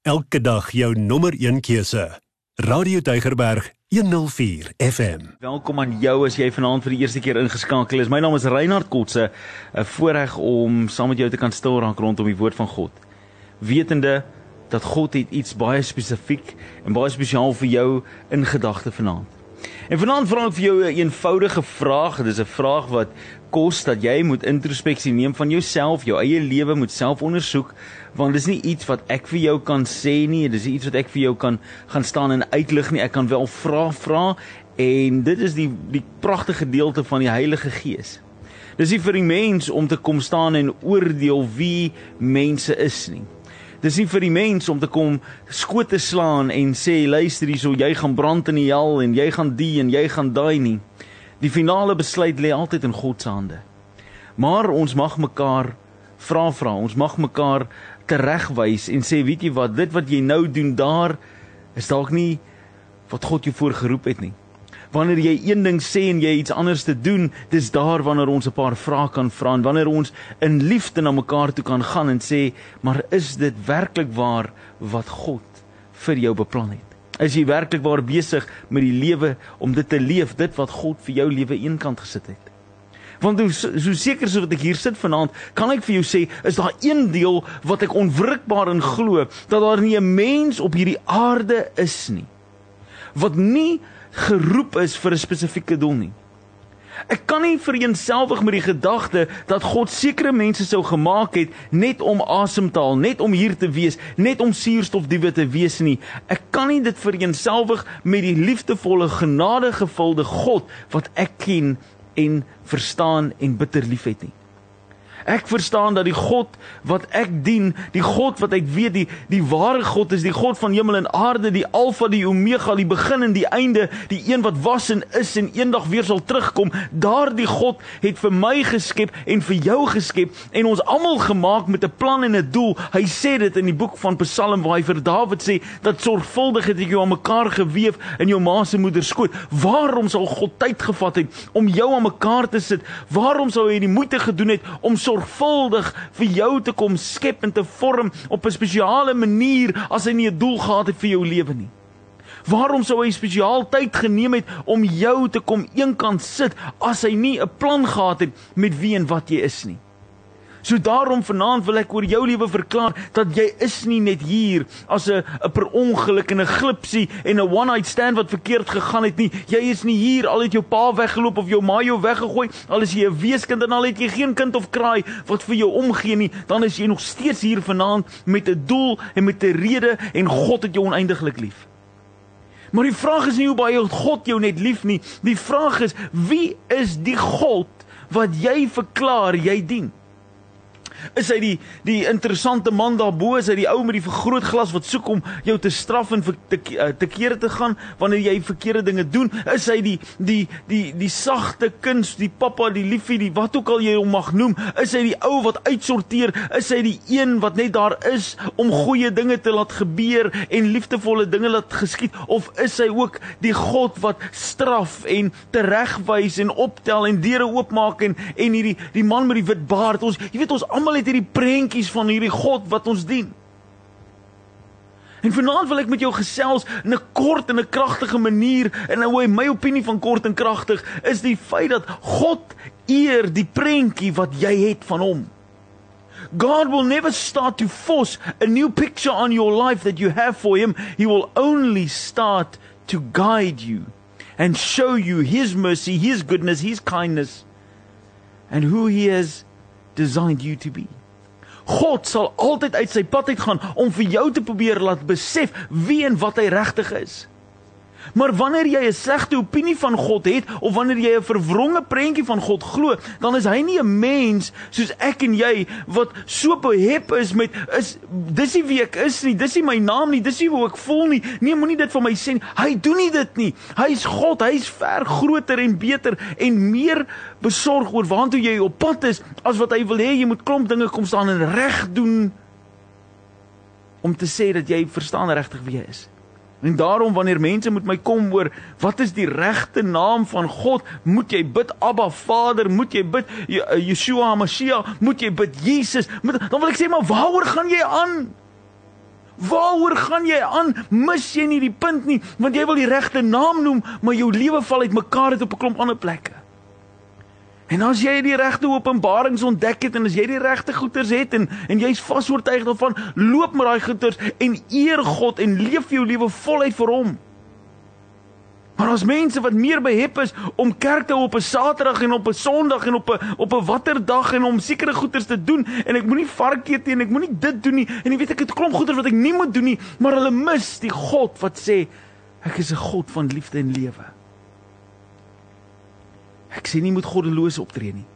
Elke dag jou nommer 1 keuse. Radio Deugerberg 104 FM. Welkom aan jou as jy vanaand vir die eerste keer ingeskakel is. My naam is Reinhard Kotse. 'n Voorreg om saam met jou te kan stil raak rondom die woord van God. Wetende dat God het iets baie spesifiek en baie spesiaal vir jou in gedagte vanaand. En vanaand vra ek vir jou 'n een eenvoudige vraag. Dit is 'n vraag wat kos dat jy moet introspeksie neem van jouself, jou eie lewe moet self ondersoek, want dis nie iets wat ek vir jou kan sê nie, dis iets wat ek vir jou kan gaan staan en uitlig nie. Ek kan wel vra vra en dit is die die pragtige gedeelte van die Heilige Gees. Dis nie vir die mens om te kom staan en oordeel wie mense is nie. Dis nie vir die mens om te kom skote slaan en sê luister hierso jy gaan brand in die hel en jy gaan die en jy gaan daai nie. Die finale besluit lê altyd in God se hande. Maar ons mag mekaar vra vra, ons mag mekaar teregwys en sê weet jy wat dit wat jy nou doen daar is dalk nie wat God jou voorgeroep het nie wanneer jy een ding sê en jy iets anders te doen, dis daar wanneer ons 'n paar vrae kan vra en wanneer ons in liefde na mekaar toe kan gaan en sê, maar is dit werklik waar wat God vir jou beplan het? Is jy werklik waar besig met die lewe om dit te leef, dit wat God vir jou lewe eenkant gesit het? Want so, so seker so wat ek hier sit vanaand, kan ek vir jou sê, is daar een deel wat ek onwrikbaar in glo, dat daar nie 'n mens op hierdie aarde is nie wat nie geroep is vir 'n spesifieke doel nie. Ek kan nie vereenselwig met die gedagte dat God sekere mense sou gemaak het net om asem te haal, net om hier te wees, net om suurstofdiewe te wees nie. Ek kan nie dit vereenselwig met die liefdevolle, genadegevulde God wat ek ken en verstaan en bitter liefhet nie. Ek verstaan dat die God wat ek dien, die God wat ek weet die die ware God is, die God van hemel en aarde, die Alfa, die Omega, die begin en die einde, die een wat was en is en eendag weer sal terugkom. Daardie God het vir my geskep en vir jou geskep en ons almal gemaak met 'n plan en 'n doel. Hy sê dit in die boek van Psalm waar hy vir Dawid sê dat sorgvuldig het ek jou aan mekaar gewewe in jou ma se moeder skoot. Waarom sal God tyd gevat het om jou aan mekaar te sit? Waarom sou hy die moeite gedoen het om sorgvuldig vir jou te kom skep en te vorm op 'n spesiale manier as hy nie 'n doel gehad het vir jou lewe nie. Waarom sou hy spesiaal tyd geneem het om jou te kom eenkant sit as hy nie 'n plan gehad het met wie en wat jy is nie? So daarom vanaand wil ek oor jou lewe verklaar dat jy is nie net hier as 'n 'n per ongeluk en 'n glipsie en 'n one night stand wat verkeerd gegaan het nie. Jy is nie hier al het jou pa weggeloop of jou ma jou weggegooi, al is jy 'n weeskind en al het jy geen kind of kraai wat vir jou omgee nie, dan is jy nog steeds hier vanaand met 'n doel en met 'n rede en God het jou oneindiglik lief. Maar die vraag is nie hoe baie God jou net lief nie. Die vraag is wie is die God wat jy verklaar jy dien? Is hy die die interessante man daarbo, is hy die ou met die vergrootglas wat soek om jou te straf en te eh, te kere te gaan wanneer jy verkeerde dinge doen? Is hy die die die die sagte kuns, die pappa, die liefie, die wat ook al jy hom mag noem? Is hy die ou wat uitsorteer? Is hy die een wat net daar is om goeie dinge te laat gebeur en liefdevolle dinge laat geskied of is hy ook die God wat straf en teregwys en optel en deure oopmaak en en hierdie die man met die wit baard? Ons jy weet ons almal almal het hierdie prentjies van hierdie God wat ons dien. En vanaand wil ek met jou gesels in 'n kort en 'n kragtige manier en nou my opinie van kort en kragtig is die feit dat God eer die prentjie wat jy het van hom. God will never start to force a new picture on your life that you have for him. He will only start to guide you and show you his mercy, his goodness, his kindness and who he is designed you to be. God sal altyd uit sy pad uit gaan om vir jou te probeer laat besef wie en wat hy regtig is. Maar wanneer jy 'n slegte opinie van God het of wanneer jy 'n verwronge prentjie van God glo, dan is hy nie 'n mens soos ek en jy wat so behep is met is dis nie wie ek is nie, dis nie my naam nie, dis nie hoe ek voel nie. Nee, moenie dit vir my sê nie. Hy doen nie dit nie. Hy's God, hy's ver groter en beter en meer besorg oor waartoe jy op pad is as wat hy wil hê jy moet klomp dinge kom staan en reg doen om te sê dat jy verstaan regtig wie jy is. En daarom wanneer mense met my kom oor wat is die regte naam van God, moet jy bid Abba Vader, moet jy bid eh, Yeshua HaMashiach, moet jy bid Jesus, moet, dan wil ek sê maar waaroor gaan jy aan? Waaroor gaan jy aan? Mis jy nie die punt nie, want jy wil die regte naam noem, maar jou lewe val uitmekaar uit op 'n klomp ander plekke. En as jy die regte openbarings ontdek het en as jy die regte goeders het en en jy's vasoortuig daarvan, loop met daai goeders en eer God en leef jou lewe voluit vir hom. Maar ons mense wat meer behep is om kerk te hou op 'n Saterdag en op 'n Sondag en op 'n op 'n watter dag en om sekere goeders te doen en ek moenie vark eet nie en ek moenie dit doen nie en jy weet ek het klomp goeders wat ek nie moet doen nie, maar hulle mis die God wat sê ek is 'n God van liefde en lewe. Ek sê nie moet goddeloos optree nie.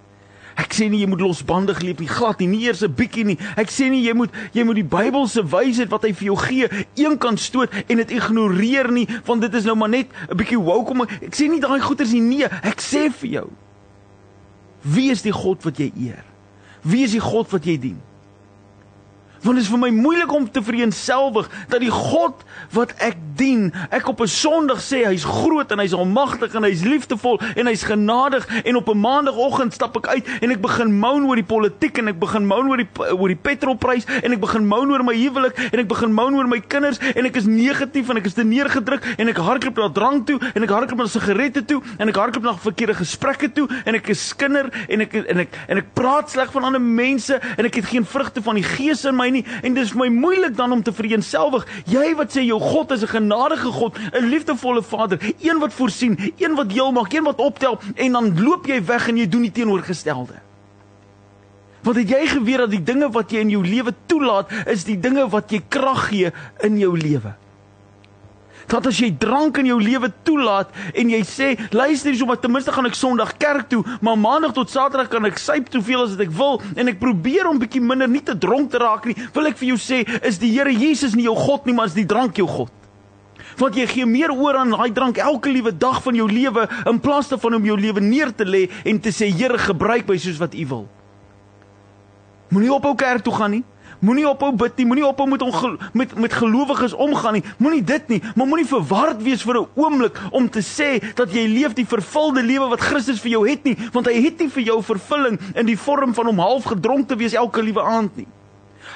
Ek sê nie jy moet losbandig leef nie, glad nie, nie eers 'n bietjie nie. Ek sê nie jy moet jy moet die Bybelse wysheid wat hy vir jou gee, eenkant stoot en dit ignoreer nie, want dit is nou maar net 'n bietjie woke om ek sê nie daai goeters nie, nee, ek sê vir jou. Wie is die God wat jy eer? Wie is die God wat jy dien? Want dit is vir my moeilik om te vereenselwig dat die God wat ek dien, ek op 'n Sondag sê hy's groot en hy's almagtig en hy's liefdevol en hy's genadig en op 'n Maandagoggend stap ek uit en ek begin moan oor die politiek en ek begin moan oor die oor die petrolprys en ek begin moan oor my huwelik en ek begin moan oor my kinders en ek is negatief en ek is neergedruk en ek hardloop na drank toe en ek hardloop na sigarette toe en ek hardloop na verkeerde gesprekke toe en ek is skinder en ek en ek en ek praat sleg van ander mense en ek het geen vrugte van die gees in my nie en dit is vir my moeilik dan om te vereenselwig. Jy wat sê jou God is 'n genadige God, 'n liefdevolle Vader, een wat voorsien, een wat heel maak, een wat optel en dan loop jy weg en jy doen die teenoorgestelde. Want het jy geweet dat die dinge wat jy in jou lewe toelaat, is die dinge wat jy krag gee in jou lewe? Dat as jy drank in jou lewe toelaat en jy sê luister hier sommer ten minste gaan ek Sondag kerk toe maar Maandag tot Saterdag kan ek syp soveel as wat ek wil en ek probeer om bietjie minder nie te dronk te raak nie wil ek vir jou sê is die Here Jesus nie jou God nie maar is die drank jou God. Want jy gee meer oor aan daai drank elke liewe dag van jou lewe in plaas daarvan om jou lewe neer te lê en te sê Here gebruik my soos wat U wil. Moenie ophou kerk toe gaan nie Moenie ophou bid nie, moenie ophou met met met gelowiges omgaan nie. Moenie dit nie, maar moenie verward wees vir 'n oomblik om te sê dat jy leef die vervulde lewe wat Christus vir jou het nie, want hy het nie vir jou vervulling in die vorm van om half gedronk te wees elke liewe aand nie.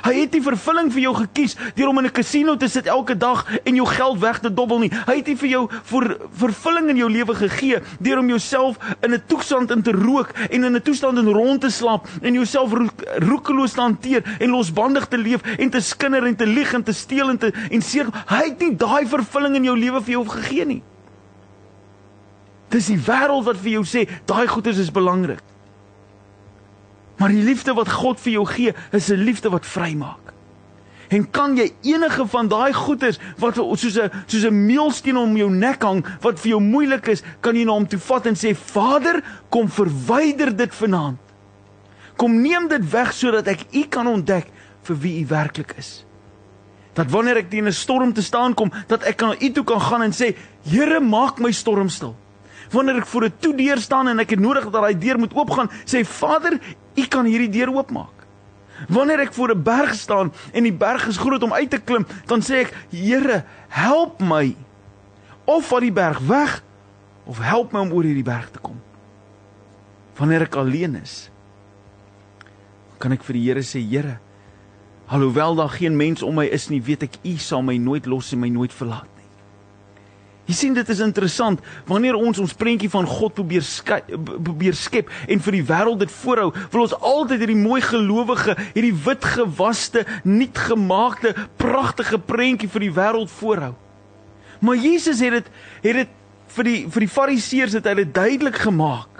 Hy het nie vervulling vir jou gekies deur om in 'n casino te sit elke dag en jou geld weg te dobbel nie. Hy het nie vir jou vir vervulling in jou lewe gegee deur om jouself in 'n toestand in te rook en in 'n toestand in rond te slaap en jouself roekeloos te hanteer en losbandig te leef en te skinder en te lieg en te steel en te en seer. Hy het nie daai vervulling in jou lewe vir jou gegee nie. Dis die wêreld wat vir jou sê daai goedes is belangrik. Maar die liefde wat God vir jou gee, is 'n liefde wat vrymaak. En kan jy enige van daai goeders wat soos 'n soos 'n meelsteen om jou nek hang wat vir jou moeilik is, kan jy na hom toe vat en sê Vader, kom verwyder dit vanaand. Kom neem dit weg sodat ek U kan ontdek vir wie U werklik is. Dat wanneer ek teen 'n storm te staan kom, dat ek kan na U toe kan gaan en sê Here, maak my storm stil wanneer ek voor 'n toe deur staan en ek het nodig dat daai deur moet oopgaan, sê Vader, U kan hierdie deur oopmaak. Wanneer ek voor 'n berg staan en die berg is groot om uit te klim, dan sê ek, Here, help my. Of van die berg weg of help my om oor hierdie berg te kom. Wanneer ek alleen is, kan ek vir die Here sê, Here, alhoewel daar geen mens om my is nie, weet ek U sal my nooit los en my nooit verlaat. Jy sien dit is interessant wanneer ons ons prentjie van God probeer skep, probeer skep en vir die wêreld dit voorhou, wil ons altyd hierdie mooi gelowige, hierdie wit gewaste, nuut gemaakte, pragtige prentjie vir die wêreld voorhou. Maar Jesus het dit het dit vir die vir die fariseërs het hy dit duidelik gemaak.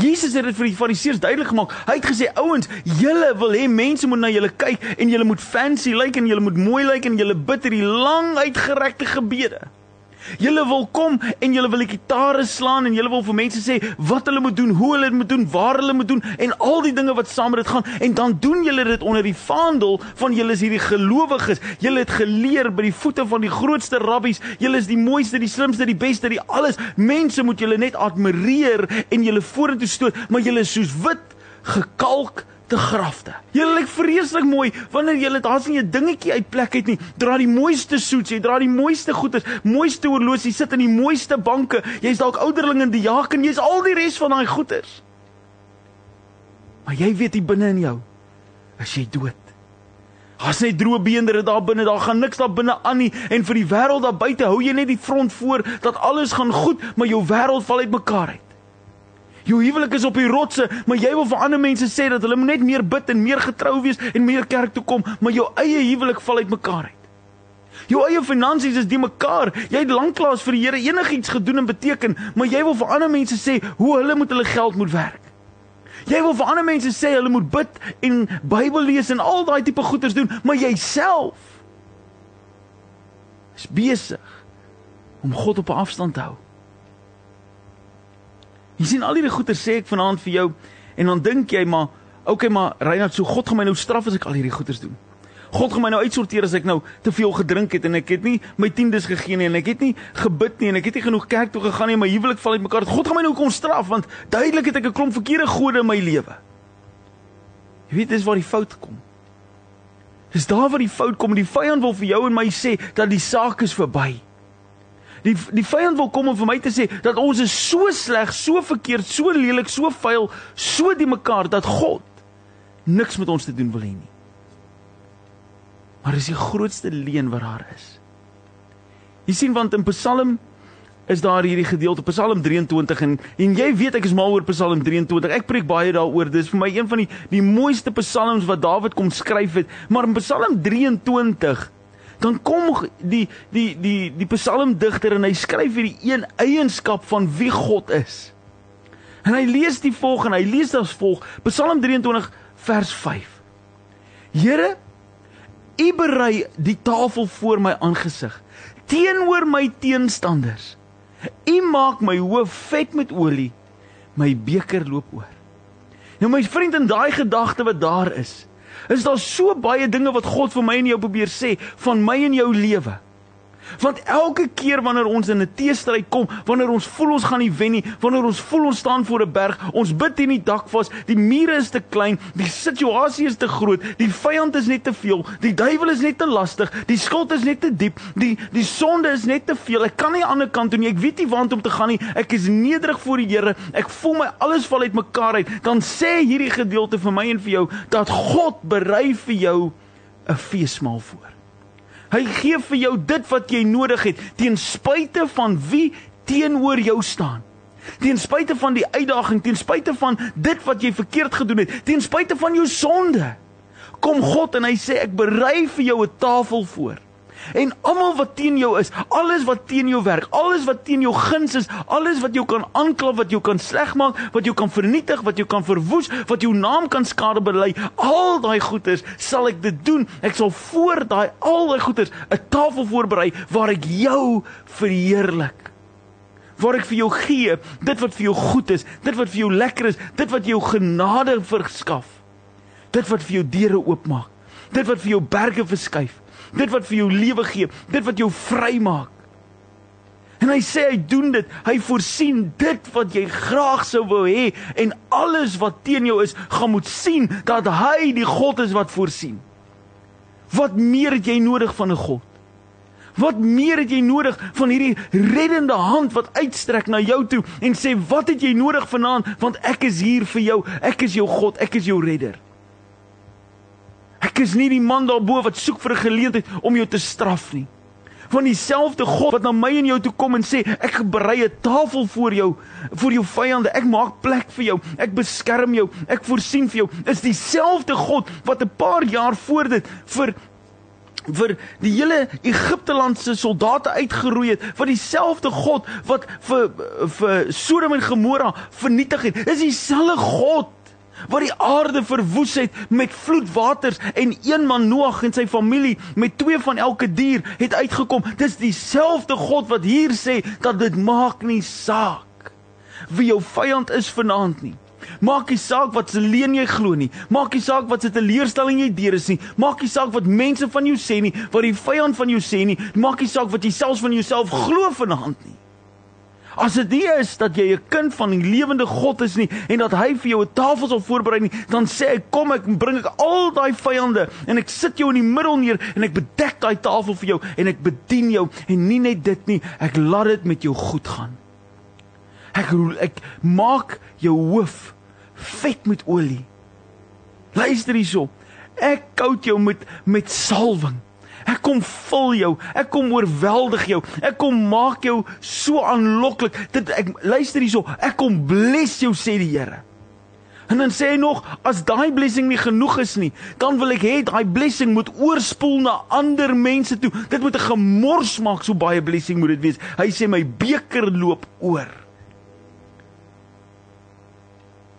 Jesus het dit vir die fariseërs duidelik gemaak. Hy het gesê ouens, julle wil hê mense moet na julle kyk en julle moet fancy lyk like, en julle moet mooi lyk like, en julle bid hierdie lang uitgerekte gebede. Julle wil kom en julle wil gitare slaan en julle wil vir mense sê wat hulle moet doen, hoe hulle dit moet doen, waar hulle moet doen en al die dinge wat saam met dit gaan en dan doen julle dit onder die vaandel van julle is hierdie gelowiges. Julle het geleer by die voete van die grootste rabbies. Julle is die mooiste, die slimste, die beste, die alles. Mense moet julle net admireer en julle vorentoe stoot, maar julle is soos wit gekalk te grafte. Julle lyk vreeslik mooi wanneer julle daar's nie 'n dingetjie uit plek het nie. Dra die mooiste soets, jy dra die mooiste goeders, mooiste horlosie, sit in die mooiste banke. Jy's dalk ouderling in die jaken, jy's al die res van daai goeders. Maar jy weet hier binne in jou as jy dood. As net droë beendere daar binne, daar gaan niks daar binne aan nie en vir die wêreld daar buite hou jy net die front voor dat alles gaan goed, maar jou wêreld val uitmekaar uit. Jou huwelik is op die rotse, maar jy wil vir ander mense sê dat hulle moet net meer bid en meer getrou wees en meer kerk toe kom, maar jou eie huwelik val uitmekaar uit. Jou eie finansies is die mekaar. Jy het lanklaas vir die Here enigiets gedoen en beteken, maar jy wil vir ander mense sê hoe hulle moet hulle geld moet werk. Jy wil vir ander mense sê hulle moet bid en Bybel lees en al daai tipe goeders doen, maar jouself is besig om God op 'n afstand te hou. Jy sien al hierdie goeders sê ek vanaand vir jou en dan dink jy maar, okay maar Reinhard, so God gaan my nou straf as ek al hierdie goeders doen. God gaan my nou uitsorteer as ek nou te veel gedrink het en ek het nie my tiendes gegee nie en ek het nie gebid nie en ek het nie genoeg kerk toe gegaan nie, my huwelik val uitmekaar. God gaan my nou kom straf want duidelik het ek 'n klomp verkeerde gode in my lewe. Jy weet dis waar die fout kom. Dis daar waar die fout kom. Die vyand wil vir jou en my sê dat die saak is verby. Die die vyand wil kom om vir my te sê dat ons is so sleg, so verkeerd, so lelik, so vuil, so die mekaar dat God niks met ons te doen wil hê nie. Maar dis die grootste leuen wat daar is. Jy sien want in Psalm is daar hierdie gedeelte Psalm 23 en en jy weet ek is mal oor Psalm 23. Ek preek baie daaroor. Dis vir my een van die die mooiste psalms wat Dawid kom skryf het. Maar in Psalm 23 dan kom die die die die psalmdigter en hy skryf hierdie een eienskap van wie God is. En hy lees die volgende, hy lees as volg Psalm 23 vers 5. Here U berei die tafel voor my aangesig teenoor my teenstanders. U maak my hoof vet met olie. My beker loop oor. Nou my vriend in daai gedagte wat daar is, is daar so baie dinge wat God vir my en jou probeer sê van my en jou lewe. Want elke keer wanneer ons in 'n teestryd kom, wanneer ons voel ons gaan nie wen nie, wanneer ons voel ons staan voor 'n berg, ons bid in die dak vas, die mure is te klein, die situasie is te groot, die vyand is net te veel, die duiwel is net te lastig, die skuld is net te diep, die die sonde is net te veel. Ek kan nie aan die ander kant toe nie. Ek weet nie waant om te gaan nie. Ek is nederig voor die Here. Ek voel my alles val uitmekaar uit. Dan sê hierdie gedeelte vir my en vir jou dat God berei vir jou 'n feesmaal voor. Hy gee vir jou dit wat jy nodig het ten spyte van wie teenoor jou staan. Ten spyte van die uitdaging, ten spyte van dit wat jy verkeerd gedoen het, ten spyte van jou sonde. Kom God en hy sê ek berei vir jou 'n tafel voor. En almal wat teen jou is, alles wat teen jou werk, alles wat teen jou guns is, alles wat jou kan aankla, wat jou kan slegmaak, wat jou kan vernietig, wat jou kan verwoes, wat jou naam kan skade belei, al daai goeders sal ek dit doen. Ek sal voor daai al daai goeders 'n tafel voorberei waar ek jou verheerlik. Waar ek vir jou gee, dit wat vir jou goed is, dit wat vir jou lekker is, dit wat jou genade verskaf. Dit wat vir jou deure oopmaak. Dit wat vir jou berge verskuif dit wat vir jou lewe gee, dit wat jou vrymaak. En hy sê hy doen dit. Hy voorsien dit wat jy graag sou wou hê en alles wat teen jou is, gaan moet sien dat hy die God is wat voorsien. Wat meer het jy nodig van 'n God? Wat meer het jy nodig van hierdie reddende hand wat uitstrek na jou toe en sê wat het jy nodig vanaand want ek is hier vir jou. Ek is jou God, ek is jou redder. Ek is nie die man daarbo wat soek vir 'n geleentheid om jou te straf nie. Van dieselfde God wat na my en jou toe kom en sê ek berei 'n tafel vir jou vir jou vyande. Ek maak plek vir jou. Ek beskerm jou. Ek voorsien vir jou. Is dieselfde God wat 'n paar jaar voor dit vir vir die hele Egipteland se soldate uitgeroei het, vir dieselfde God wat vir vir Sodom en Gomora vernietig het. Is dieselfde God wat die aarde verwoes het met vloedwaters en een man Noag en sy familie met twee van elke dier het uitgekom. Dis dieselfde God wat hier sê dat dit maak nie saak wie jou vyand is vanaand nie. Maak nie saak wat se leen jy glo nie. Maak nie saak wat se teleurstelling jy deur is nie. Maak nie saak wat mense van jou sê nie, wat die vyand van jou sê nie. Maak nie saak wat jy selfs van jouself glo vanaand nie. As dit nie is dat jy 'n kind van die lewende God is nie en dat hy vir jou 'n tafel sal voorberei nie, dan sê ek kom ek bring ek al daai vyande en ek sit jou in die middel neer en ek bedek daai tafel vir jou en ek bedien jou en nie net dit nie, ek laat dit met jou goed gaan. Ek ek maak jou hoof vet met olie. Luister hierso. Ek koud jou met met salwing. Ek kom vul jou. Ek kom oorweldig jou. Ek kom maak jou so aanloklik. Dit ek luister hierso. Ek kom bless jou sê die Here. En dan sê hy nog, as daai blessing nie genoeg is nie, dan wil ek hê daai blessing moet oorspoel na ander mense toe. Dit moet 'n gemors maak, so baie blessing moet dit wees. Hy sê my beker loop oor.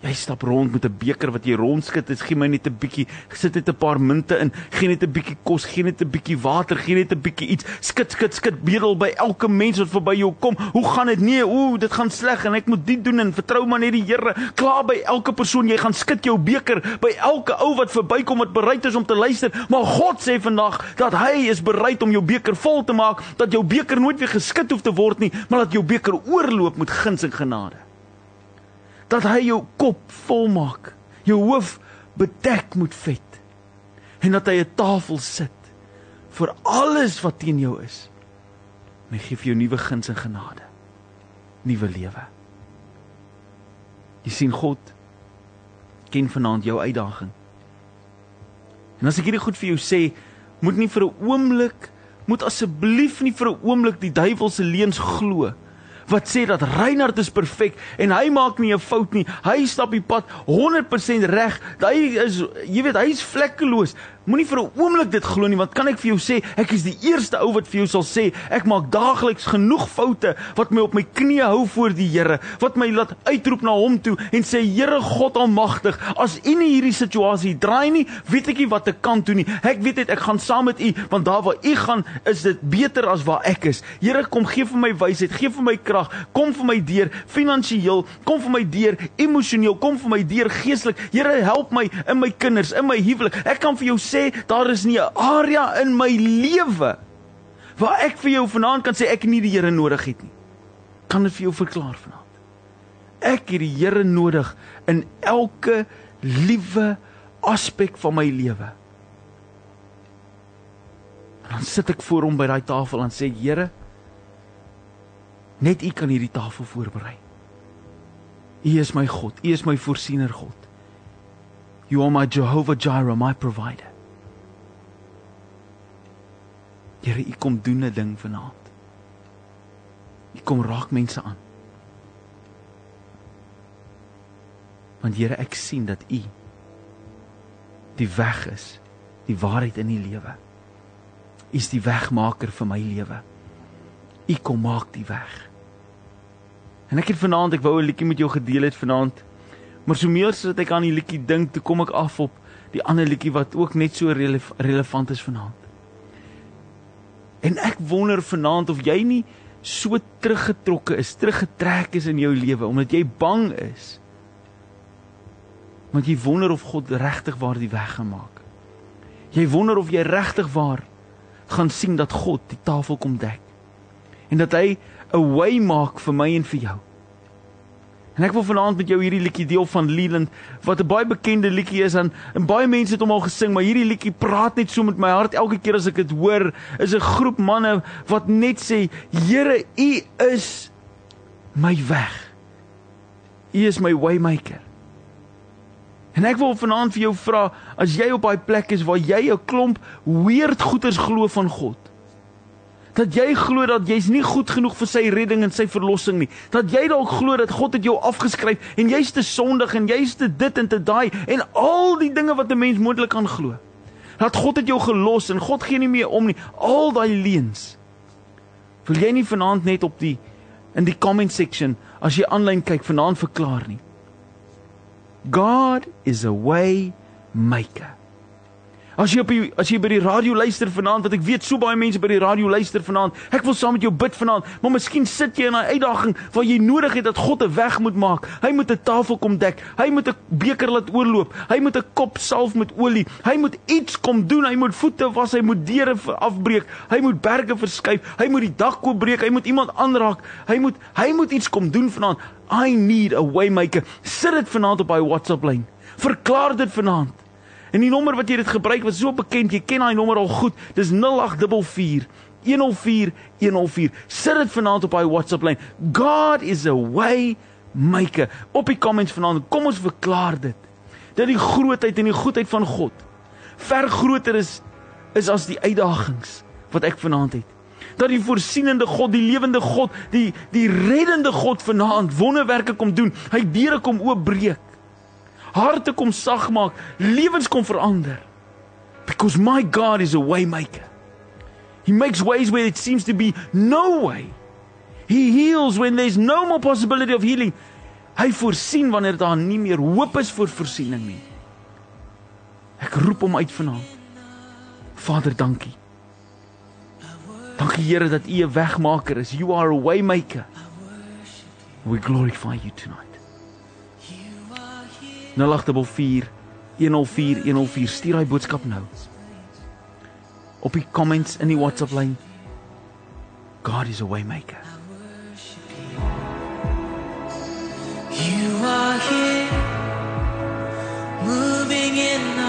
Jy stap rond met 'n beker wat jy rondskud. Dit gee my net 'n bietjie, sit net 'n paar munte in, gee net 'n bietjie kos, gee net 'n bietjie water, gee net 'n bietjie iets. Skud, skud, skud bedel by elke mens wat verby jou kom. Hoe gaan dit? Nee, ooh, dit gaan sleg en ek moet dit doen en vertrou maar net die Here. Klaar by elke persoon, jy gaan skud jou beker by elke ou wat verbykom wat bereid is om te luister. Maar God sê vandag dat hy is bereid om jou beker vol te maak, dat jou beker nooit weer geskit hoef te word nie, maar dat jou beker oorloop met guns en genade dat hy jou kop vol maak, jou hoof bedek met vet en dat hy 'n tafel sit vir alles wat teen jou is. En hy gee vir jou nuwe guns en genade, nuwe lewe. Jy sien God ken vanaand jou uitdaging. En as ek hierdie goed vir jou sê, moet nie vir 'n oomblik, moet asseblief nie vir 'n oomblik die duiwel se leuns glo nie wat sê dat Reinhard is perfek en hy maak nie 'n fout nie. Hy stap die pad 100% reg. Hy is jy weet hy is vlekkeloos. Moenie vir 'n oomblik dit glo nie want kan ek vir jou sê ek is die eerste ou wat vir jou sal sê ek maak daagliks genoeg foute wat my op my knieë hou voor die Here wat my laat uitroep na hom toe en sê Here God almagtig as u nie hierdie situasie draai nie weet ek nie wat ek kan doen nie. Ek weet net ek gaan saam met u want daar waar u gaan is dit beter as waar ek is. Here kom gee vir my wysheid gee vir my krag kom vir my deur finansiëel kom vir my deur emosioneel kom vir my deur geestelik. Here help my in my kinders in my huwelik. Ek kan vir jou sê sê daar is nie 'n area in my lewe waar ek vir jou vanaand kan sê ek nie die Here nodig het nie. Kan dit vir jou verklaar vanaand? Ek het die Here nodig in elke liewe aspek van my lewe. Dan sit ek voor hom by daai tafel en sê Here, net U kan hierdie tafel voorberei. U is my God, U is my voorsiener God. You are my Jehovah Jireh, my provider. Here, U kom doen 'n ding vanaand. U kom raak mense aan. Want Here, ek sien dat U die weg is, die waarheid in die lewe. U is die wegmaker vir my lewe. U kom maak die weg. En ek het vanaand, ek wou 'n liedjie met jou gedeel het vanaand. Maar so meer wat ek aan die liedjie dink, toe kom ek af op die ander liedjie wat ook net so relef relevant is vanaand. En ek wonder vanaand of jy nie so teruggetrokke is, teruggetrek is in jou lewe omdat jy bang is. Want jy wonder of God regtig waar die weg gemaak. Jy wonder of jy regtig waar gaan sien dat God die tafel kom dek en dat hy 'n way maak vir my en vir jou. En ek wil vanaand met jou hierdie liedjie deel van Leland wat 'n baie bekende liedjie is aan en baie mense het hom al gesing, maar hierdie liedjie praat net so met my hart elke keer as ek dit hoor. Is 'n groep manne wat net sê, "Here, U is my weg. U is my waymaker." En ek wil vanaand vir jou vra, as jy op daai plek is waar jy 'n klomp weird goeters glo van God, dat jy glo dat jy's nie goed genoeg vir sy redding en sy verlossing nie. Dat jy dalk glo dat God het jou afgeskryf en jy's te sondig en jy's te dit en te daai en al die dinge wat 'n mens moontlik kan glo. Dat God het jou gelos en God gee nie meer om nie. Al daai leuns. Wil jy nie vanaand net op die in die comment section as jy aanlyn kyk vanaand verklaar nie. God is a way maker. As jy op die, as jy by die radio luister vanaand, want ek weet so baie mense by die radio luister vanaand. Ek wil saam met jou bid vanaand, maar miskien sit jy in 'n uitdaging waar jy nodig het dat God 'n weg moet maak. Hy moet 'n tafel kom dek. Hy moet 'n beker laat oorloop. Hy moet 'n kop salf met olie. Hy moet iets kom doen. Hy moet voete was, hy moet deure afbreek. Hy moet berge verskuif. Hy moet die dak koop breek. Hy moet iemand aanraak. Hy moet hy moet iets kom doen vanaand. I need a waymaker. Sit dit vanaand op hy WhatsApp lyn. Verklaar dit vanaand. En die nommer wat jy dit gebruik wat so bekend, jy ken daai nommer al goed. Dis 0844 104 104. Sit dit vanaand op daai WhatsApp lyn. God is a way maker. Op die comments vanaand, kom ons verklaar dit. Dat die grootheid en die goedheid van God ver groter is is as die uitdagings wat ek vanaand het. Dat die voorsienende God, die lewende God, die die reddende God vanaand wonderwerke kom doen. Hy deure kom oopbreek. Harte kom sag maak, lewens kom verander. Because my God is a waymaker. He makes ways where it seems to be no way. He heals when there's no more possibility of healing. Hy voorsien wanneer daar nie meer hoop is vir voorsiening nie. Ek roep hom uit vanaand. Vader, dankie. Dankie Here dat U 'n wegmaker is. You are a waymaker. We glorify you tonight. 0844 104 104 stuur daai boodskap nou. Op die comments in die WhatsApp lyn. God is a waymaker. You are here, moving in our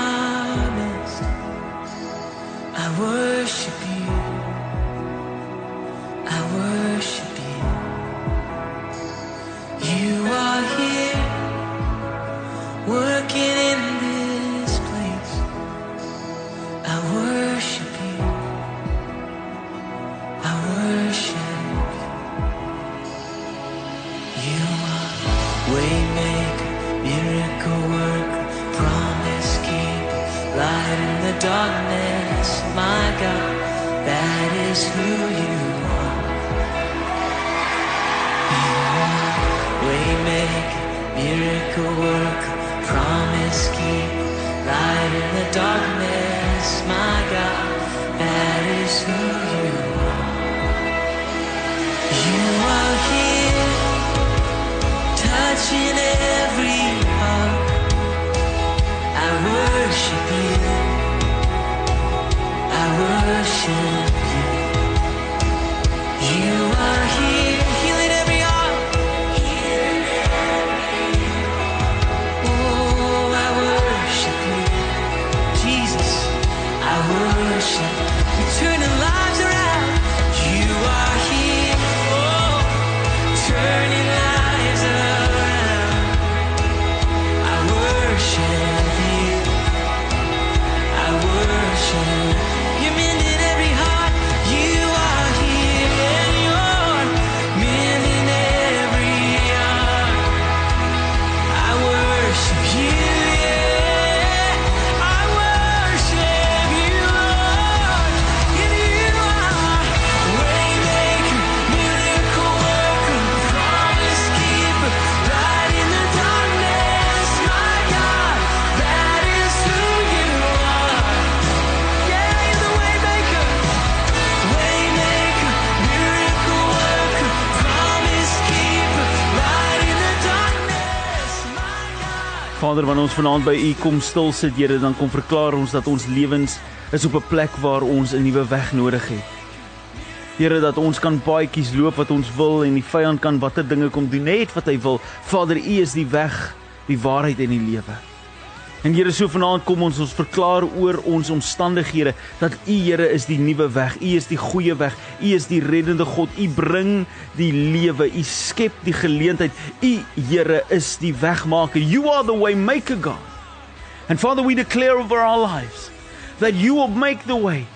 Vader, wanneer ons vanaand by U kom stil sit, Here, dan kom verklaar ons dat ons lewens is op 'n plek waar ons 'n nuwe weg nodig het. Here, dat ons kan paadjies loop wat ons wil en die vyand kan watter dinge kom doen net wat hy wil. Vader, U is die weg, die waarheid en die lewe. En Here, so vanaand kom ons ons verklaar oor ons omstandighede dat U Here is die nuwe weg. U is die goeie weg. U is die reddende God. U bring die lewe. U skep die geleentheid. U Here is die wegmaker. You are the way maker God. And Father, we declare over our lives that you will make the way.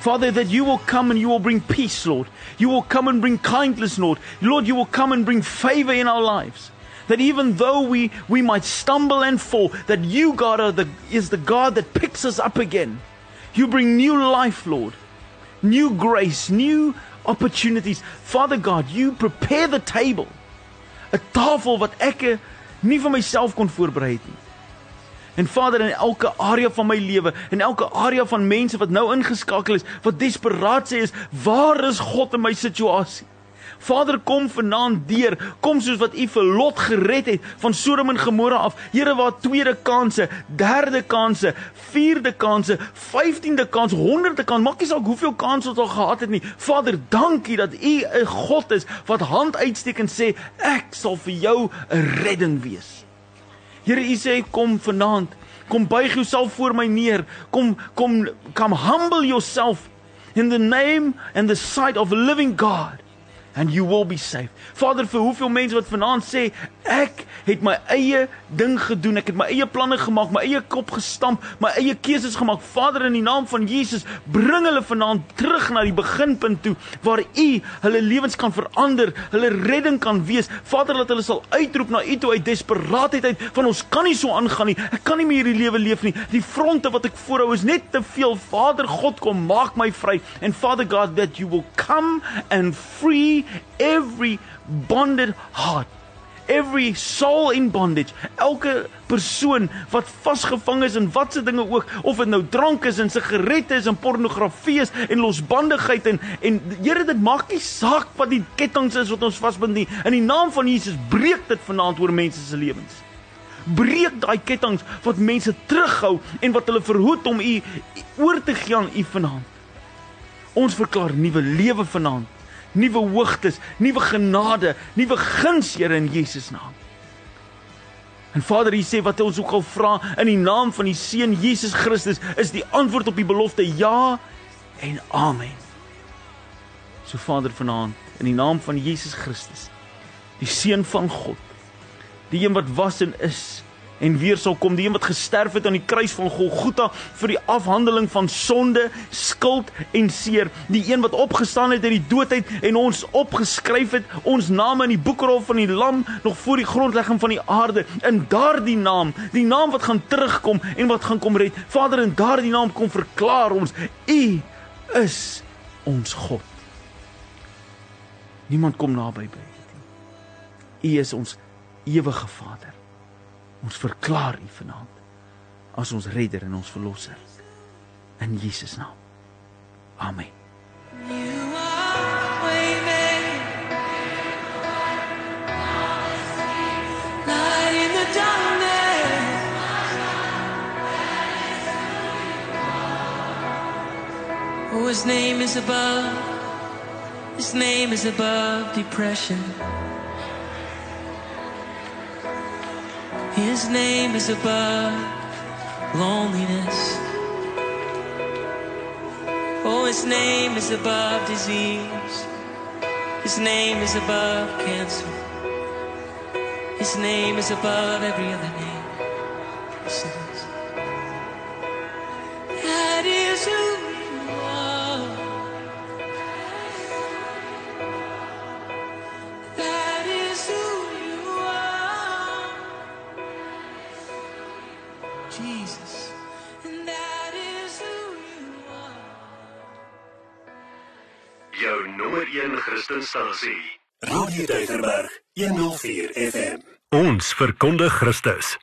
Father, that you will come and you will bring peace, Lord. You will come and bring kindness, Lord. Lord, you will come and bring favor in our lives. That even though we, we might stumble and fall, that you, God, are the, is the God that picks us up again. You bring new life, Lord. New grace, new opportunities. Father God, you prepare the table. 'n Tafel wat ek nie vir myself kon voorberei het nie. En Vader in elke area van my lewe, in elke area van mense wat nou ingeskakel is, wat desperaat sê is, waar is God in my situasie? Vader kom vanaand deur, kom soos wat U vir Lot gered het van Sodom en Gomorra af. Here waar tweede kanse, derde kanse, vierde kanse, 15de kans, 100de kans, maak nie saak hoeveel kansse ons al gehad het nie. Vader, dankie dat U 'n God is wat hand uitsteek en sê ek sal vir jou 'n redding wees. Here U sê kom vanaand. Kom buig jouself voor my neer. Kom kom come humble yourself in the name and the sight of a living God. And you will be saved. Vader, vir hoeveel mense wat vanaand sê ek het my eie ding gedoen, ek het my eie planne gemaak, my eie kop gestamp, my eie keuses gemaak. Vader, in die naam van Jesus, bring hulle vanaand terug na die beginpunt toe waar U hulle lewens kan verander, hulle redding kan wees. Vader, dat hulle sal uitroep na U toe uit desperaatheid uit van ons kan nie so aangaan nie. Ek kan nie meer hierdie lewe leef nie. Die fronte wat ek voorhou is net te veel. Vader God, kom maak my vry. And Father God that you will come and free every bonded heart. Every soul in bondage. Elke persoon wat vasgevang is in watse dinge ook of dit nou drank is en sigarette is en pornografie is en losbandigheid en en Here dit maak nie saak wat die kettinge is wat ons vasbind nie. In die naam van Jesus breek dit vanaand oor mense se lewens breek daai kettinge wat mense terughou en wat hulle verhoed om u oor te gee aan u vanaand. Ons verklaar nuwe lewe vanaand, nuwe hoogtes, nuwe genade, nuwe guns Here in Jesus naam. En Vader, U sê wat ons ook al vra in die naam van die Seun Jesus Christus is die antwoord op die belofte ja en amen. So Vader vanaand in die naam van Jesus Christus, die Seun van God, die een wat was en is en weer sal kom, die een wat gesterf het aan die kruis van Golgotha vir die afhandeling van sonde, skuld en seer, die een wat opgestaan het uit die doodheid en ons opgeskryf het, ons name in die boekrol van die Lam nog voor die grondlegging van die aarde. In daardie naam, die naam wat gaan terugkom en wat gaan kom red. Vader, in daardie naam kom verklaar ons, U is ons God. Niemand kom naby by dit nie. U is ons ewige Vader. Ons verklaar U vanaand as ons redder en ons verlosser in Jesus naam. Amen. Oh, his name is above. His name is above depression. His name is above loneliness. Oh, his name is above disease. His name is above cancer. His name is above every other name. 1 Christenstasie. Radio Deugerberg 104 FM. Ons verkondig Christus.